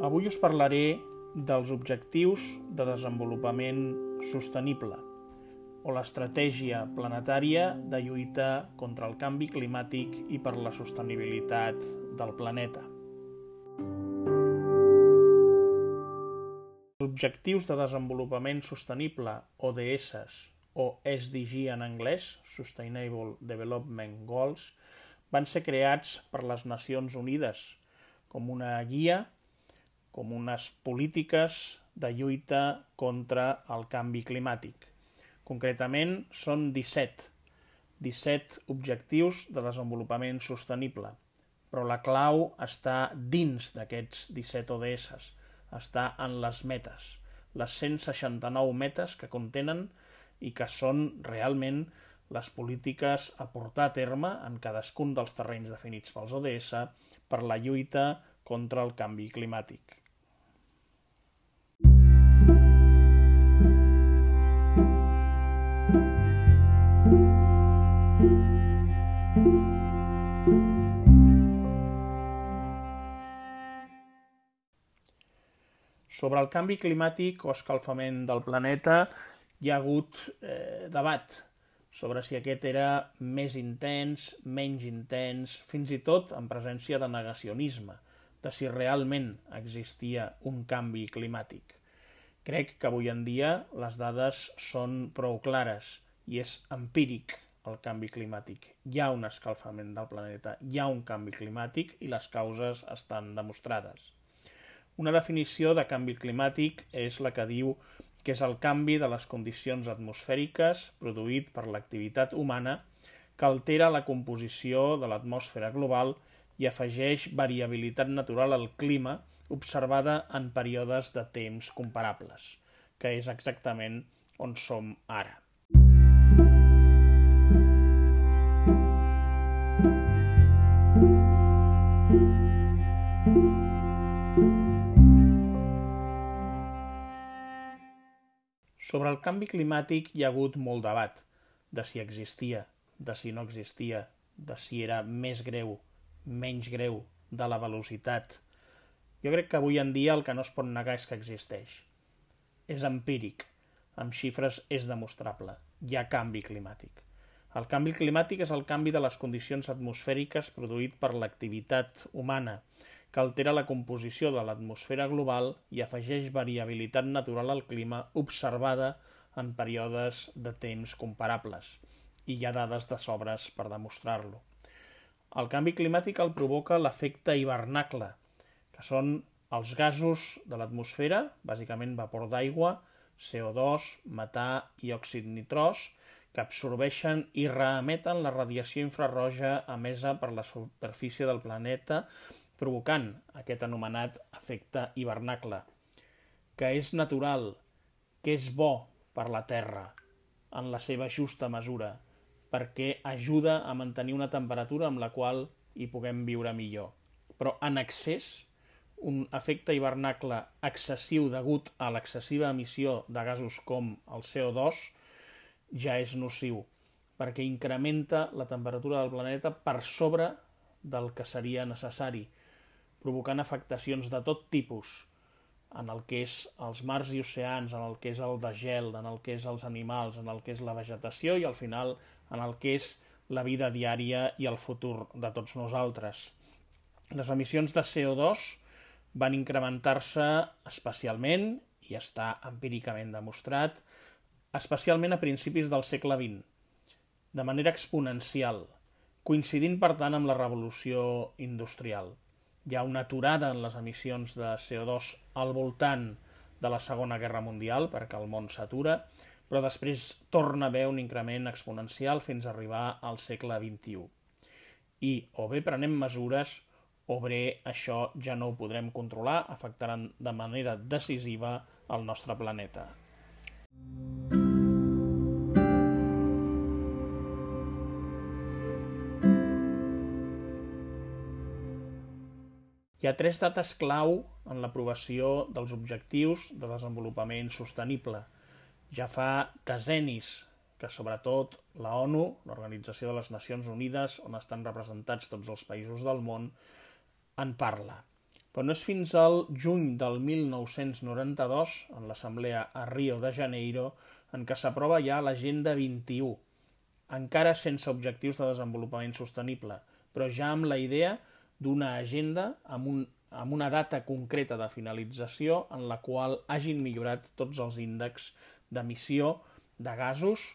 Avui us parlaré dels objectius de desenvolupament sostenible o l'estratègia planetària de lluita contra el canvi climàtic i per la sostenibilitat del planeta. Els objectius de desenvolupament sostenible, ODS, o SDG en anglès, Sustainable Development Goals, van ser creats per les Nacions Unides com una guia, com unes polítiques de lluita contra el canvi climàtic. Concretament, són 17, 17 objectius de desenvolupament sostenible, però la clau està dins d'aquests 17 ODS, està en les metes, les 169 metes que contenen i que són realment les polítiques a portar a terme en cadascun dels terrenys definits pels ODS per la lluita contra el canvi climàtic. Sobre el canvi climàtic o escalfament del planeta hi ha hagut eh, debat sobre si aquest era més intens, menys intens, fins i tot en presència de negacionisme, de si realment existia un canvi climàtic. Crec que avui en dia les dades són prou clares i és empíric el canvi climàtic. Hi ha un escalfament del planeta, hi ha un canvi climàtic i les causes estan demostrades. Una definició de canvi climàtic és la que diu que és el canvi de les condicions atmosfèriques produït per l'activitat humana que altera la composició de l'atmosfera global i afegeix variabilitat natural al clima observada en períodes de temps comparables, que és exactament on som ara. Sobre el canvi climàtic hi ha hagut molt debat de si existia, de si no existia, de si era més greu, menys greu, de la velocitat. Jo crec que avui en dia el que no es pot negar és que existeix. És empíric, amb xifres és demostrable. Hi ha canvi climàtic. El canvi climàtic és el canvi de les condicions atmosfèriques produït per l'activitat humana, que altera la composició de l'atmosfera global i afegeix variabilitat natural al clima observada en períodes de temps comparables. I hi ha dades de sobres per demostrar-lo. El canvi climàtic el provoca l'efecte hivernacle, que són els gasos de l'atmosfera, bàsicament vapor d'aigua, CO2, metà i òxid nitrós, que absorbeixen i reemeten la radiació infrarroja emesa per la superfície del planeta provocant aquest anomenat efecte hivernacle, que és natural, que és bo per la Terra en la seva justa mesura, perquè ajuda a mantenir una temperatura amb la qual hi puguem viure millor. Però en excés, un efecte hivernacle excessiu degut a l'excessiva emissió de gasos com el CO2 ja és nociu, perquè incrementa la temperatura del planeta per sobre del que seria necessari, provocant afectacions de tot tipus en el que és els mars i oceans, en el que és el de gel, en el que és els animals, en el que és la vegetació i al final en el que és la vida diària i el futur de tots nosaltres. Les emissions de CO2 van incrementar-se especialment, i està empíricament demostrat, especialment a principis del segle XX, de manera exponencial, coincidint per tant amb la revolució industrial hi ha una aturada en les emissions de CO2 al voltant de la Segona Guerra Mundial, perquè el món s'atura, però després torna a haver un increment exponencial fins a arribar al segle XXI. I o bé prenem mesures o bé això ja no ho podrem controlar, afectaran de manera decisiva el nostre planeta. Hi ha tres dates clau en l'aprovació dels objectius de desenvolupament sostenible. Ja fa desenis que sobretot la ONU, l'Organització de les Nacions Unides, on estan representats tots els països del món, en parla. però no és fins al juny del 1992, en l'assemblea a Rio de Janeiro, en què s'aprova ja l'Agenda 21, encara sense objectius de desenvolupament sostenible, però ja amb la idea d'una agenda amb, un, amb una data concreta de finalització en la qual hagin millorat tots els índexs d'emissió de gasos,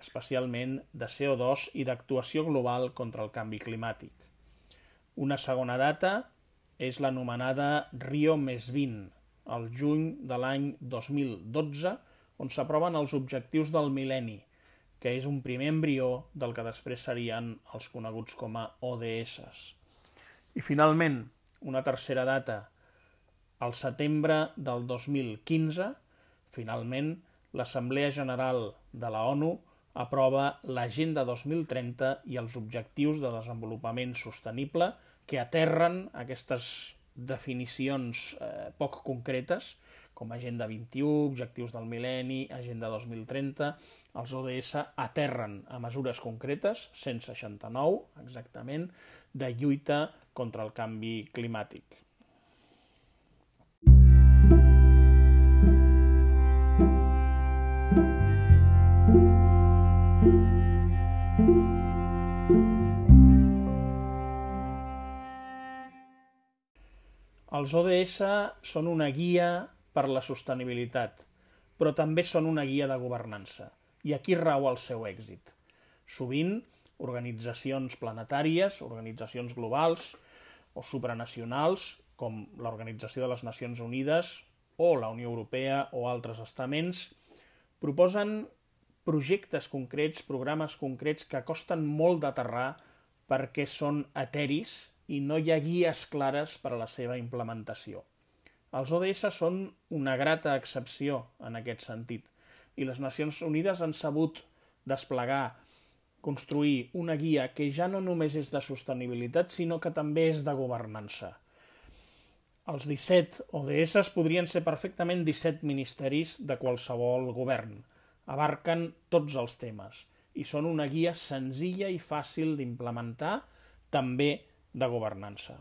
especialment de CO2 i d'actuació global contra el canvi climàtic. Una segona data és l'anomenada Rio més 20, el juny de l'any 2012, on s'aproven els objectius del mil·lenni, que és un primer embrió del que després serien els coneguts com a ODS. I finalment, una tercera data, al setembre del 2015, finalment, l'Assemblea General de la ONU aprova l'Agenda 2030 i els Objectius de Desenvolupament Sostenible que aterren aquestes definicions eh, poc concretes com Agenda 21, Objectius del Mil·lenni, Agenda 2030, els ODS aterren a mesures concretes, 169 exactament, de lluita contra el canvi climàtic. Els ODS són una guia per la sostenibilitat, però també són una guia de governança. I aquí rau el seu èxit. Sovint, organitzacions planetàries, organitzacions globals o supranacionals, com l'Organització de les Nacions Unides o la Unió Europea o altres estaments, proposen projectes concrets, programes concrets que costen molt d'aterrar perquè són eteris i no hi ha guies clares per a la seva implementació. Els ODS són una grata excepció en aquest sentit i les Nacions Unides han sabut desplegar, construir una guia que ja no només és de sostenibilitat, sinó que també és de governança. Els 17 ODS podrien ser perfectament 17 ministeris de qualsevol govern. Abarquen tots els temes i són una guia senzilla i fàcil d'implementar també de governança.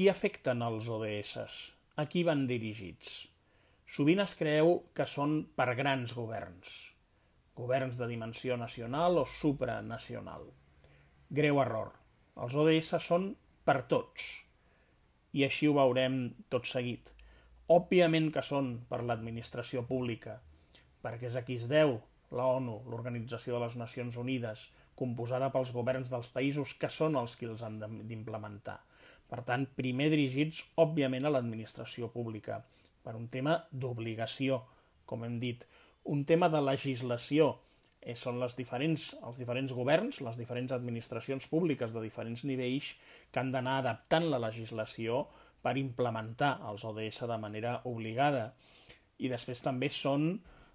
Qui afecten els ODS? A qui van dirigits? Sovint es creu que són per grans governs, governs de dimensió nacional o supranacional. Greu error. Els ODS són per tots. I així ho veurem tot seguit. Òbviament que són per l'administració pública, perquè és a qui es deu la ONU, l'Organització de les Nacions Unides, composada pels governs dels països que són els qui els han d'implementar. Per tant, primer dirigits, òbviament, a l'administració pública, per un tema d'obligació, com hem dit, un tema de legislació, eh, són les diferents, els diferents governs, les diferents administracions públiques de diferents nivells que han d'anar adaptant la legislació per implementar els ODS de manera obligada. I després també són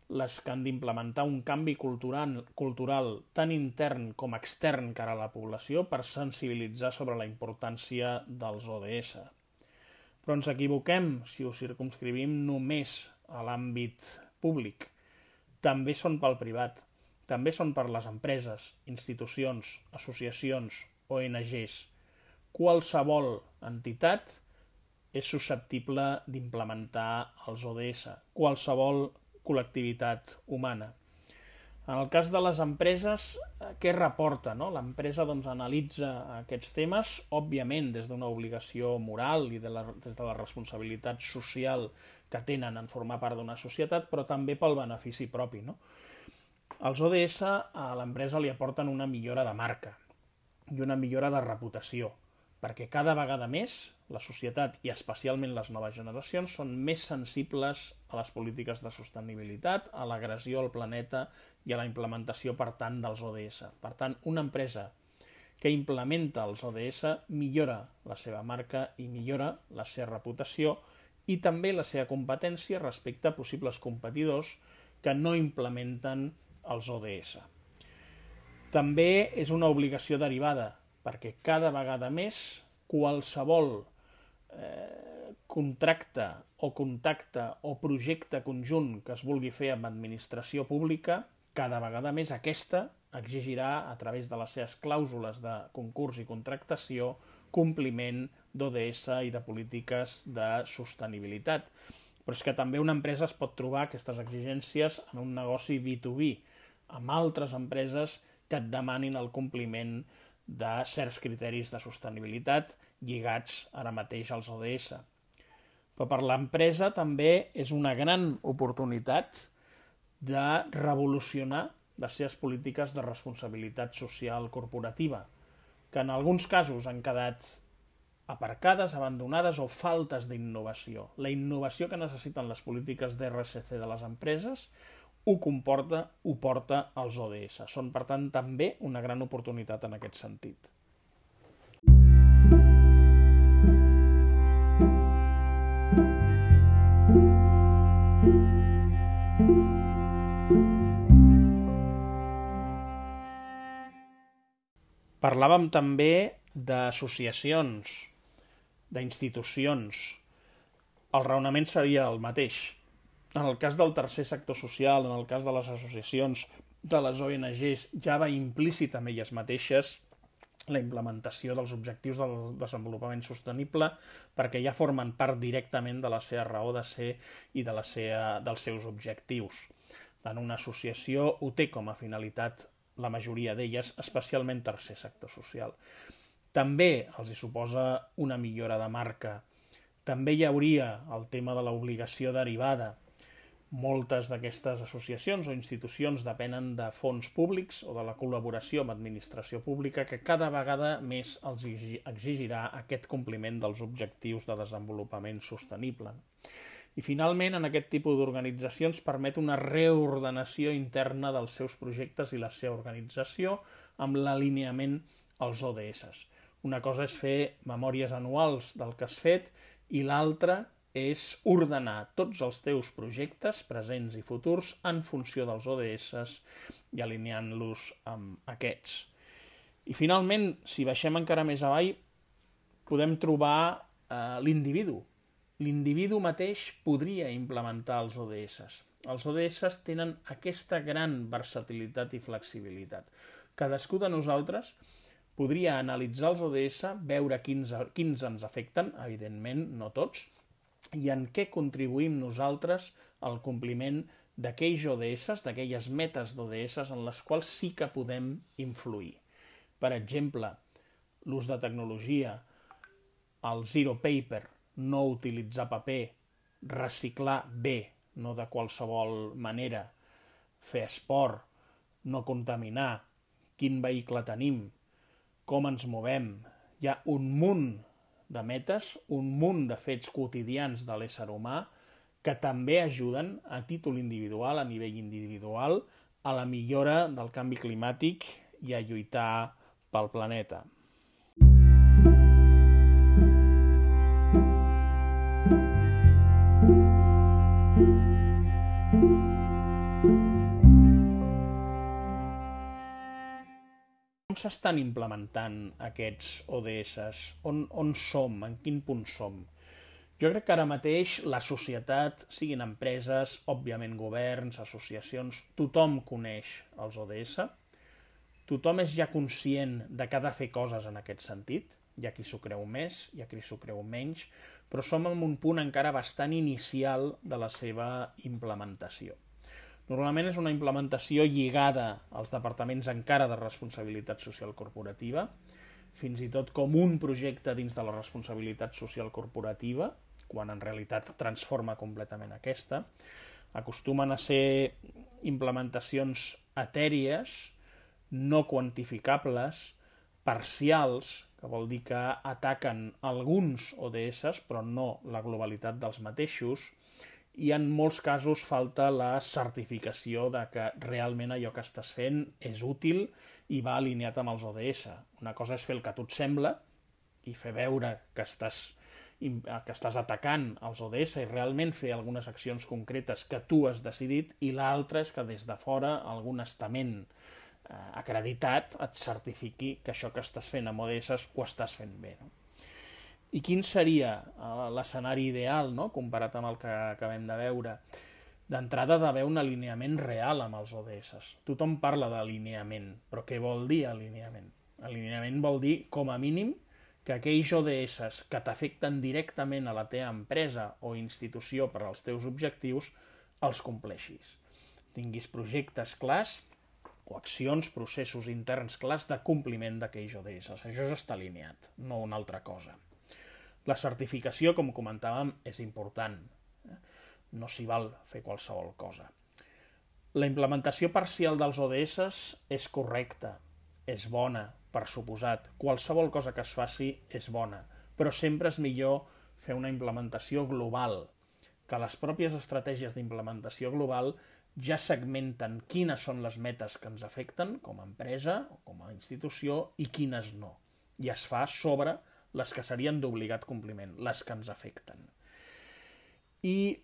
les que han d'implementar un canvi cultural, cultural tant intern com extern cara a la població per sensibilitzar sobre la importància dels ODS. Però ens equivoquem si ho circumscrivim només a l'àmbit públic. També són pel privat també són per les empreses, institucions, associacions, ONGs. Qualsevol entitat és susceptible d'implementar els ODS, qualsevol col·lectivitat humana. En el cas de les empreses, eh, què reporta? No? L'empresa doncs, analitza aquests temes, òbviament des d'una obligació moral i de la, des de la responsabilitat social que tenen en formar part d'una societat, però també pel benefici propi. No? Els ODS a l'empresa li aporten una millora de marca i una millora de reputació, perquè cada vegada més la societat i especialment les noves generacions són més sensibles a les polítiques de sostenibilitat, a l'agressió al planeta i a la implementació, per tant, dels ODS. Per tant, una empresa que implementa els ODS millora la seva marca i millora la seva reputació i també la seva competència respecte a possibles competidors que no implementen als ODS. També és una obligació derivada, perquè cada vegada més qualsevol contracte o contacte o projecte conjunt que es vulgui fer amb administració pública, cada vegada més aquesta exigirà, a través de les seves clàusules de concurs i contractació, compliment d'ODS i de polítiques de sostenibilitat. Però és que també una empresa es pot trobar aquestes exigències en un negoci B2B, amb altres empreses que et demanin el compliment de certs criteris de sostenibilitat lligats ara mateix als ODS. Però per l'empresa també és una gran oportunitat de revolucionar les seves polítiques de responsabilitat social corporativa, que en alguns casos han quedat aparcades, abandonades o faltes d'innovació. La innovació que necessiten les polítiques d'RSC de les empreses ho comporta, ho porta als ODS. Són, per tant, també una gran oportunitat en aquest sentit. Parlàvem també d'associacions, d'institucions. El raonament seria el mateix. En el cas del tercer sector social, en el cas de les associacions, de les ONGs, ja va implícit amb elles mateixes la implementació dels objectius del desenvolupament sostenible perquè ja formen part directament de la seva raó de ser i de la seva, dels seus objectius. En una associació ho té com a finalitat la majoria d'elles, especialment tercer sector social. També els hi suposa una millora de marca. També hi hauria el tema de l'obligació derivada. Moltes d'aquestes associacions o institucions depenen de fons públics o de la col·laboració amb administració pública que cada vegada més els exigirà aquest compliment dels objectius de desenvolupament sostenible. I finalment, en aquest tipus d'organitzacions permet una reordenació interna dels seus projectes i la seva organització amb l'alineament als ODS. Una cosa és fer memòries anuals del que has fet i l'altra és ordenar tots els teus projectes, presents i futurs, en funció dels ODS i alineant-los amb aquests. I finalment, si baixem encara més avall, podem trobar eh, l'individu. L'individu mateix podria implementar els ODS. Els ODS tenen aquesta gran versatilitat i flexibilitat. Cadascú de nosaltres podria analitzar els ODS, veure quins, quins ens afecten, evidentment no tots, i en què contribuïm nosaltres al compliment d'aquells ODS, d'aquelles metes d'ODS en les quals sí que podem influir. Per exemple, l'ús de tecnologia, el zero paper, no utilitzar paper, reciclar bé, no de qualsevol manera, fer esport, no contaminar, quin vehicle tenim, com ens movem. Hi ha un munt de metes, un munt de fets quotidians de l'ésser humà que també ajuden a títol individual, a nivell individual, a la millora del canvi climàtic i a lluitar pel planeta. S'estan implementant aquests ODS? On, on som? En quin punt som? Jo crec que ara mateix la societat, siguin empreses, òbviament governs, associacions, tothom coneix els ODS, tothom és ja conscient de que ha de fer coses en aquest sentit, hi ha qui s'ho creu més, hi ha qui s'ho creu menys, però som en un punt encara bastant inicial de la seva implementació. Normalment és una implementació lligada als departaments encara de responsabilitat social corporativa, fins i tot com un projecte dins de la responsabilitat social corporativa, quan en realitat transforma completament aquesta. Acostumen a ser implementacions etèries, no quantificables, parcials, que vol dir que ataquen alguns ODS, però no la globalitat dels mateixos, i en molts casos falta la certificació de que realment allò que estàs fent és útil i va alineat amb els ODS. Una cosa és fer el que a tu et sembla i fer veure que estàs, que estàs atacant els ODS i realment fer algunes accions concretes que tu has decidit i l'altra és que des de fora algun estament eh, acreditat et certifiqui que això que estàs fent amb ODS ho estàs fent bé. No? I quin seria eh, l'escenari ideal, no? comparat amb el que acabem de veure? D'entrada, d'haver un alineament real amb els ODS. Tothom parla d'alineament, però què vol dir alineament? Alineament vol dir, com a mínim, que aquells ODS que t'afecten directament a la teva empresa o institució per als teus objectius els compleixis. Tinguis projectes clars o accions, processos interns clars de compliment d'aquells ODS. Això ja està alineat, no una altra cosa. La certificació, com comentàvem, és important. No s'hi val fer qualsevol cosa. La implementació parcial dels ODS és correcta, és bona, per suposat. Qualsevol cosa que es faci és bona, però sempre és millor fer una implementació global, que les pròpies estratègies d'implementació global ja segmenten quines són les metes que ens afecten com a empresa o com a institució i quines no. I es fa sobre les que serien d'obligat compliment, les que ens afecten. I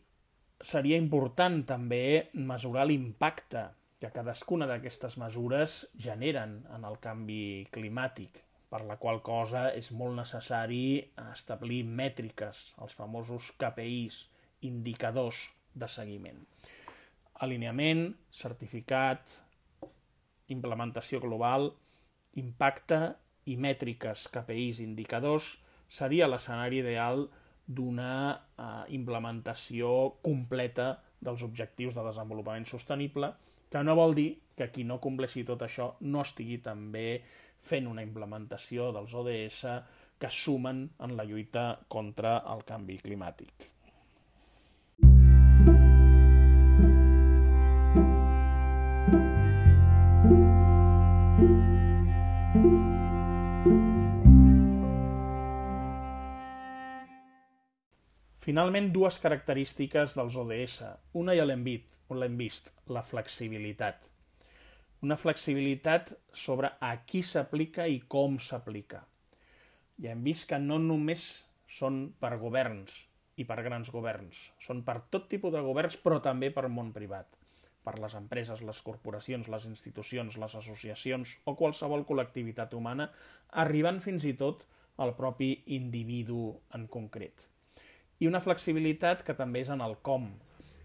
seria important també mesurar l'impacte que cadascuna d'aquestes mesures generen en el canvi climàtic, per la qual cosa és molt necessari establir mètriques, els famosos KPIs, indicadors de seguiment alineament, certificat, implementació global, impacte i mètriques, KPIs, indicadors, seria l'escenari ideal d'una eh, implementació completa dels objectius de desenvolupament sostenible, que no vol dir que qui no compleixi tot això no estigui també fent una implementació dels ODS que sumen en la lluita contra el canvi climàtic. Finalment, dues característiques dels ODS. Una ja l'hem vist, l'hem vist, la flexibilitat. Una flexibilitat sobre a qui s'aplica i com s'aplica. Ja hem vist que no només són per governs i per grans governs, són per tot tipus de governs, però també per món privat, per les empreses, les corporacions, les institucions, les associacions o qualsevol col·lectivitat humana, arribant fins i tot al propi individu en concret i una flexibilitat que també és en el com.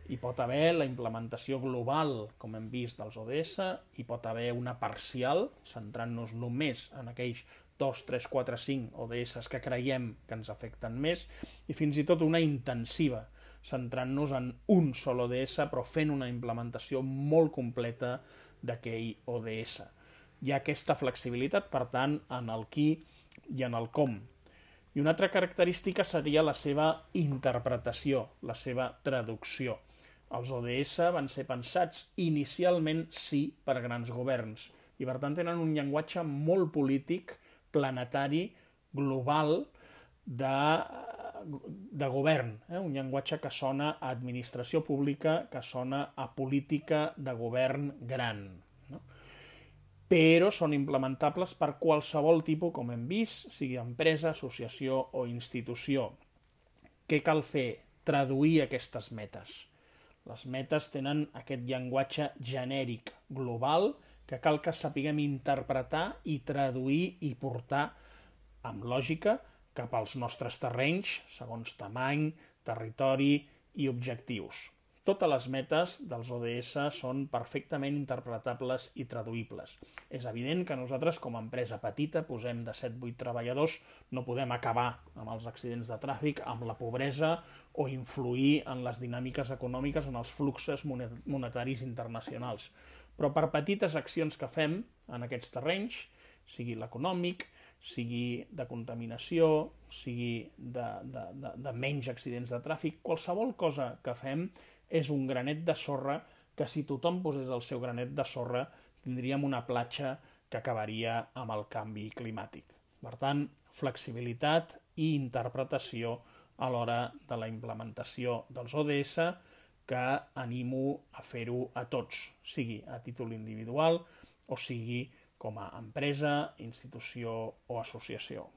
Hi pot haver la implementació global, com hem vist, dels ODS, hi pot haver una parcial, centrant-nos només en aquells 2, 3, 4, 5 ODS que creiem que ens afecten més, i fins i tot una intensiva, centrant-nos en un sol ODS, però fent una implementació molt completa d'aquell ODS. Hi ha aquesta flexibilitat, per tant, en el qui i en el com. I una altra característica seria la seva interpretació, la seva traducció. Els ODS van ser pensats inicialment sí per grans governs i per tant tenen un llenguatge molt polític, planetari, global, de, de govern, eh? un llenguatge que sona a administració pública, que sona a política de govern gran però són implementables per qualsevol tipus, com hem vist, sigui empresa, associació o institució. Què cal fer? Traduir aquestes metes. Les metes tenen aquest llenguatge genèric, global, que cal que sapiguem interpretar i traduir i portar amb lògica cap als nostres terrenys, segons tamany, territori i objectius. Totes les metes dels ODS són perfectament interpretables i traduïbles. És evident que nosaltres, com a empresa petita, posem de 7-8 treballadors, no podem acabar amb els accidents de tràfic, amb la pobresa o influir en les dinàmiques econòmiques, en els fluxes monetaris internacionals. Però per petites accions que fem en aquests terrenys, sigui l'econòmic, sigui de contaminació, sigui de, de, de, de menys accidents de tràfic, qualsevol cosa que fem és un granet de sorra que si tothom posés el seu granet de sorra tindríem una platja que acabaria amb el canvi climàtic. Per tant, flexibilitat i interpretació a l'hora de la implementació dels ODS que animo a fer-ho a tots, sigui a títol individual o sigui com a empresa, institució o associació.